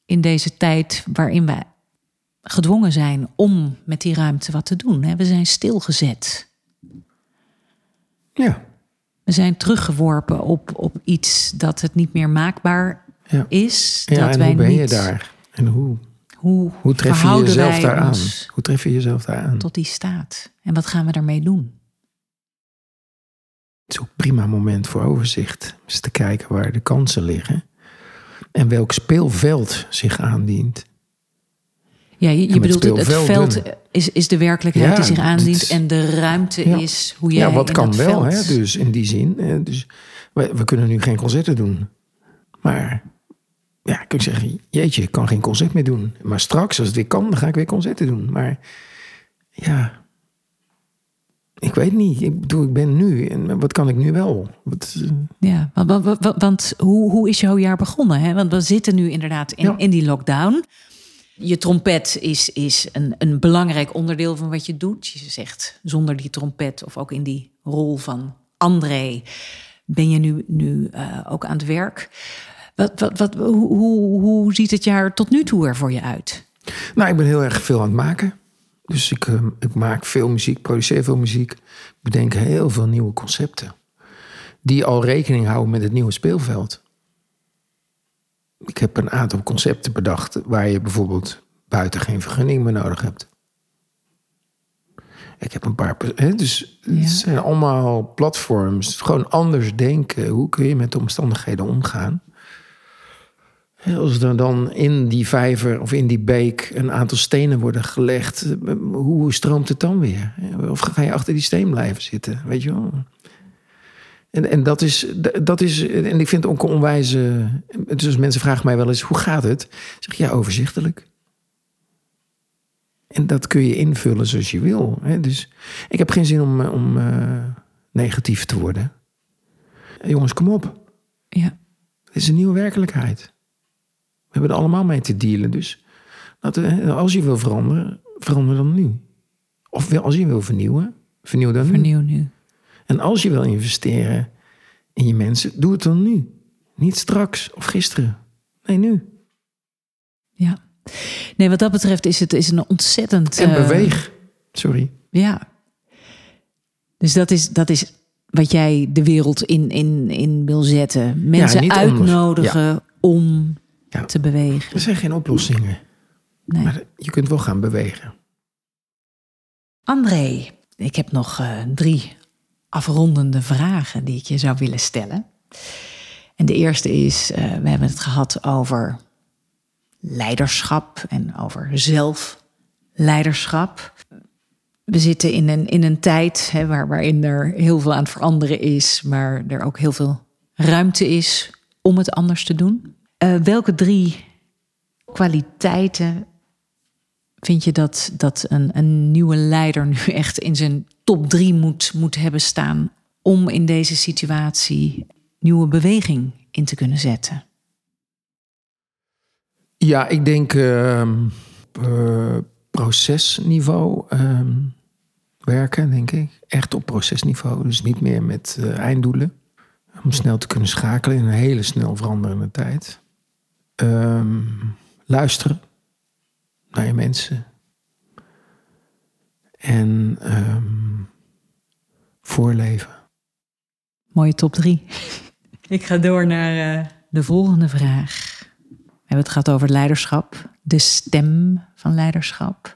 in deze tijd waarin we gedwongen zijn om met die ruimte wat te doen. We zijn stilgezet. Ja. We zijn teruggeworpen op, op iets dat het niet meer maakbaar Ja. is. Ja, dat en wij hoe ben niet, je daar? En hoe, Hoe, hoe tref je jezelf wij daar aan? ons Hoe tref je jezelf daar aan? tot die staat? En wat gaan we daarmee doen? Het is ook een prima moment voor overzicht. Eens te kijken waar de kansen liggen. En welk speelveld zich aandient. Ja, je, bedoelt het, het veld is, is de werkelijkheid Ja, die zich aandient. En de ruimte Ja. is hoe jij Ja, wat kan wel, veld... hè? dus in die zin. Dus we, we kunnen nu geen concerten doen. Maar ja, ik kan zeggen, jeetje, ik kan geen concert meer doen. Maar straks, als het weer kan, dan ga ik weer concerten doen. Maar ja, ik weet niet. Ik bedoel, ik ben nu. En wat kan ik nu wel? Wat, Ja, want, want, hoe, hoe is jouw jaar begonnen? Hè? Want we zitten nu inderdaad in, Ja. in die lockdown. Je trompet is, is een, een belangrijk onderdeel van wat je doet. Je zegt, zonder die trompet of ook in die rol van André... ben je nu, nu eh, ook aan het werk. Wat, wat, wat, hoe, hoe, hoe ziet het jaar tot nu toe er voor je uit? Nou, ik ben heel erg veel aan het maken. Dus ik, eh, ik maak veel muziek, produceer veel muziek. Bedenk heel veel nieuwe concepten. Die al rekening houden met het nieuwe speelveld. Ik heb een aantal concepten bedacht waar je bijvoorbeeld buiten geen vergunning meer nodig hebt. Ik heb een paar. Hè, dus Ja. het zijn allemaal platforms. Gewoon anders denken. Hoe kun je met de omstandigheden omgaan? Als er dan in die vijver of in die beek een aantal stenen worden gelegd, eh, hoe stroomt het dan weer? Of ga je achter die steen blijven zitten? Weet je wel? En, en dat, is, dat is, en ik vind het ook een onwijze. Dus mensen vragen mij wel eens: hoe gaat het? Ik zeg ja, overzichtelijk. En dat kun je invullen zoals je wil. Hè? Dus ik heb geen zin om, eh, om eh, negatief te worden. Jongens, kom op. Ja, Het is een nieuwe werkelijkheid. We hebben er allemaal mee te dealen. Dus we- als je wil veranderen, verander dan nu. Of als je wil vernieuwen, vernieuw dan nu. vernieuw nu. En als je wil investeren in je mensen, doe het dan nu. Niet straks of gisteren. Nee, nu. Ja. Nee, wat dat betreft is het is een ontzettend... En eh, beweeg. Sorry. Ja. Dus dat is, dat is wat jij de wereld in, in, in wil zetten. Mensen uitnodigen om Ja. te bewegen. Er zijn geen oplossingen. Nee. Maar je kunt wel gaan bewegen. André, ik heb nog eh, drie afrondende vragen die ik je zou willen stellen. En de eerste is, eh, we hebben het gehad over leiderschap en over zelfleiderschap. We zitten in een, in een tijd hè, waar, waarin er heel veel aan het veranderen is, maar er ook heel veel ruimte is om het anders te doen. Eh, welke drie kwaliteiten vind je dat, dat een, een nieuwe leider nu echt in zijn top drie moet, moet hebben staan om in deze situatie nieuwe beweging in te kunnen zetten? Ja, ik denk eh, procesniveau ehm, werken, denk ik. Echt op procesniveau. Dus niet meer met eh, einddoelen. Om snel te kunnen schakelen in een hele snel veranderende tijd. Ehm, luisteren naar je mensen. En ehm, voorleven. Mooie top drie. Ik ga door naar eh, de volgende vraag. We hebben het gehad over leiderschap, de stem van leiderschap.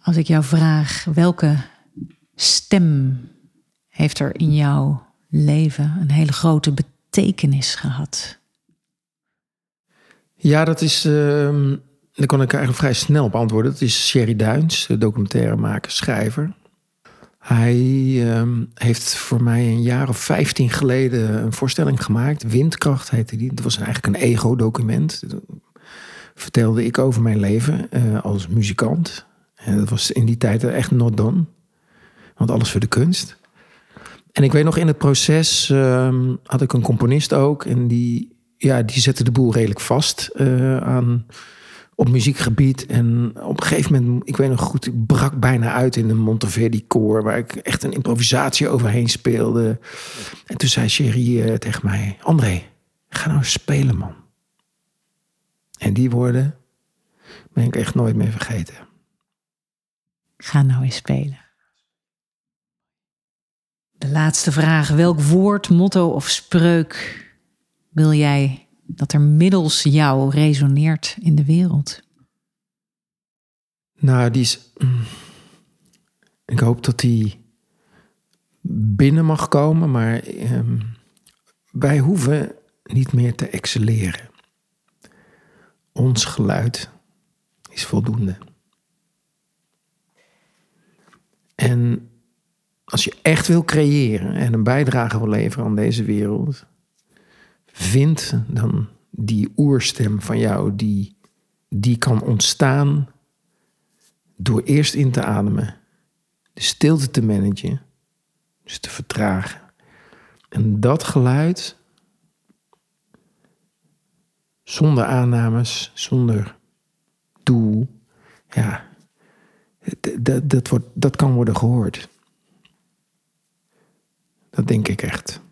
Als ik jou vraag, welke stem heeft er in jouw leven een hele grote betekenis gehad? Ja, dat is. ehm daar kan ik eigenlijk vrij snel op antwoorden. Dat is Sherry Duins, de documentairemaker, schrijver. Hij ehm, heeft voor mij een jaar of vijftien geleden een voorstelling gemaakt. Windkracht heette die. Dat was eigenlijk een ego-document. Vertelde ik over mijn leven eh, als muzikant. En dat was in die tijd echt not done. Want alles voor de kunst. En ik weet nog in het proces ehm, had ik een componist ook. En die, ja, die zette de boel redelijk vast eh, aan, op muziekgebied. En op een gegeven moment, ik weet nog goed, ik brak bijna uit in een Monteverdi koor. Waar ik echt een improvisatie overheen speelde. En toen zei Sherry eh, tegen mij, André, ga nou spelen man. En die woorden ben ik echt nooit meer vergeten. Ga nou eens spelen. De laatste vraag. Welk woord, motto of spreuk wil jij dat er middels jou resoneert in de wereld? Nou, die is. Mm, ik hoop dat die binnen mag komen, maar ehm, wij hoeven niet meer te excelleren. Ons geluid is voldoende. En als je echt wil creëren en een bijdrage wil leveren aan deze wereld, vind dan die oerstem van jou, die, die kan ontstaan door eerst in te ademen, de stilte te managen, dus te vertragen. En dat geluid, zonder aannames, zonder doel, ja, dat, dat, wordt, dat kan worden gehoord. Dat denk ik echt.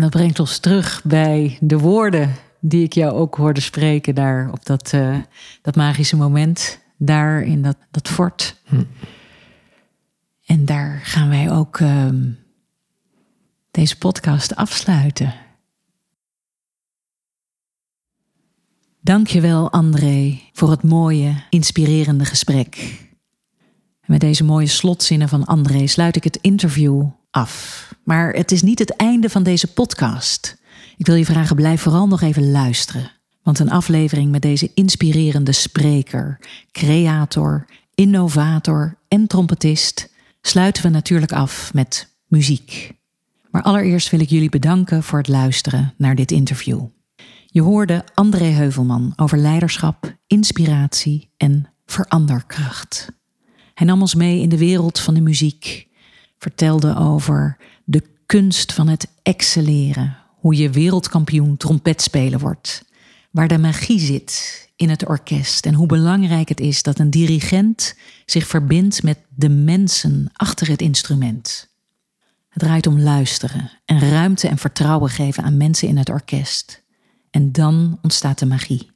Dat brengt ons terug bij de woorden die ik jou ook hoorde spreken daar op dat, uh, dat magische moment, daar in dat, dat fort. Hm. En daar gaan wij ook um, deze podcast afsluiten. Dankjewel André voor het mooie, inspirerende gesprek. Met deze mooie slotzinnen van André sluit ik het interview af. Maar het is niet het einde van deze podcast. Ik wil je vragen, blijf vooral nog even luisteren. Want een aflevering met deze inspirerende spreker, creator, innovator en trompetist sluiten we natuurlijk af met muziek. Maar allereerst wil ik jullie bedanken voor het luisteren naar dit interview. Je hoorde André Heuvelman over leiderschap, inspiratie en veranderkracht. Hij nam ons mee in de wereld van de muziek, vertelde over de kunst van het excelleren, hoe je wereldkampioen trompetspeler wordt, waar de magie zit in het orkest en hoe belangrijk het is dat een dirigent zich verbindt met de mensen achter het instrument. Het draait om luisteren en ruimte en vertrouwen geven aan mensen in het orkest. En dan ontstaat de magie.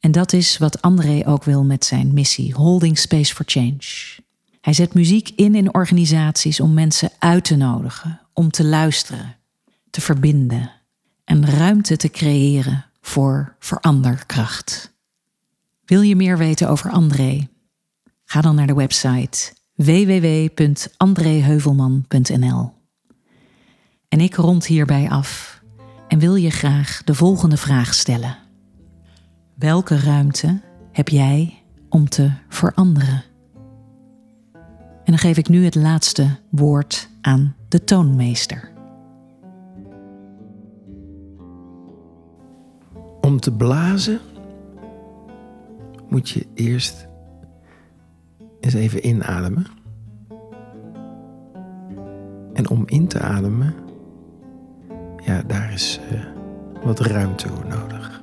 En dat is wat André ook wil met zijn missie, Holding Space for Change. Hij zet muziek in in organisaties om mensen uit te nodigen, om te luisteren, te verbinden en ruimte te creëren voor veranderkracht. Wil je meer weten over André? Ga dan naar de website www.andreheuvelman.nl. En ik rond hierbij af en wil je graag de volgende vraag stellen. Welke ruimte heb jij om te veranderen? En dan geef ik nu het laatste woord aan de toonmeester. Om te blazen moet je eerst eens even inademen. En om in te ademen, ja, daar is uh, wat ruimte voor nodig.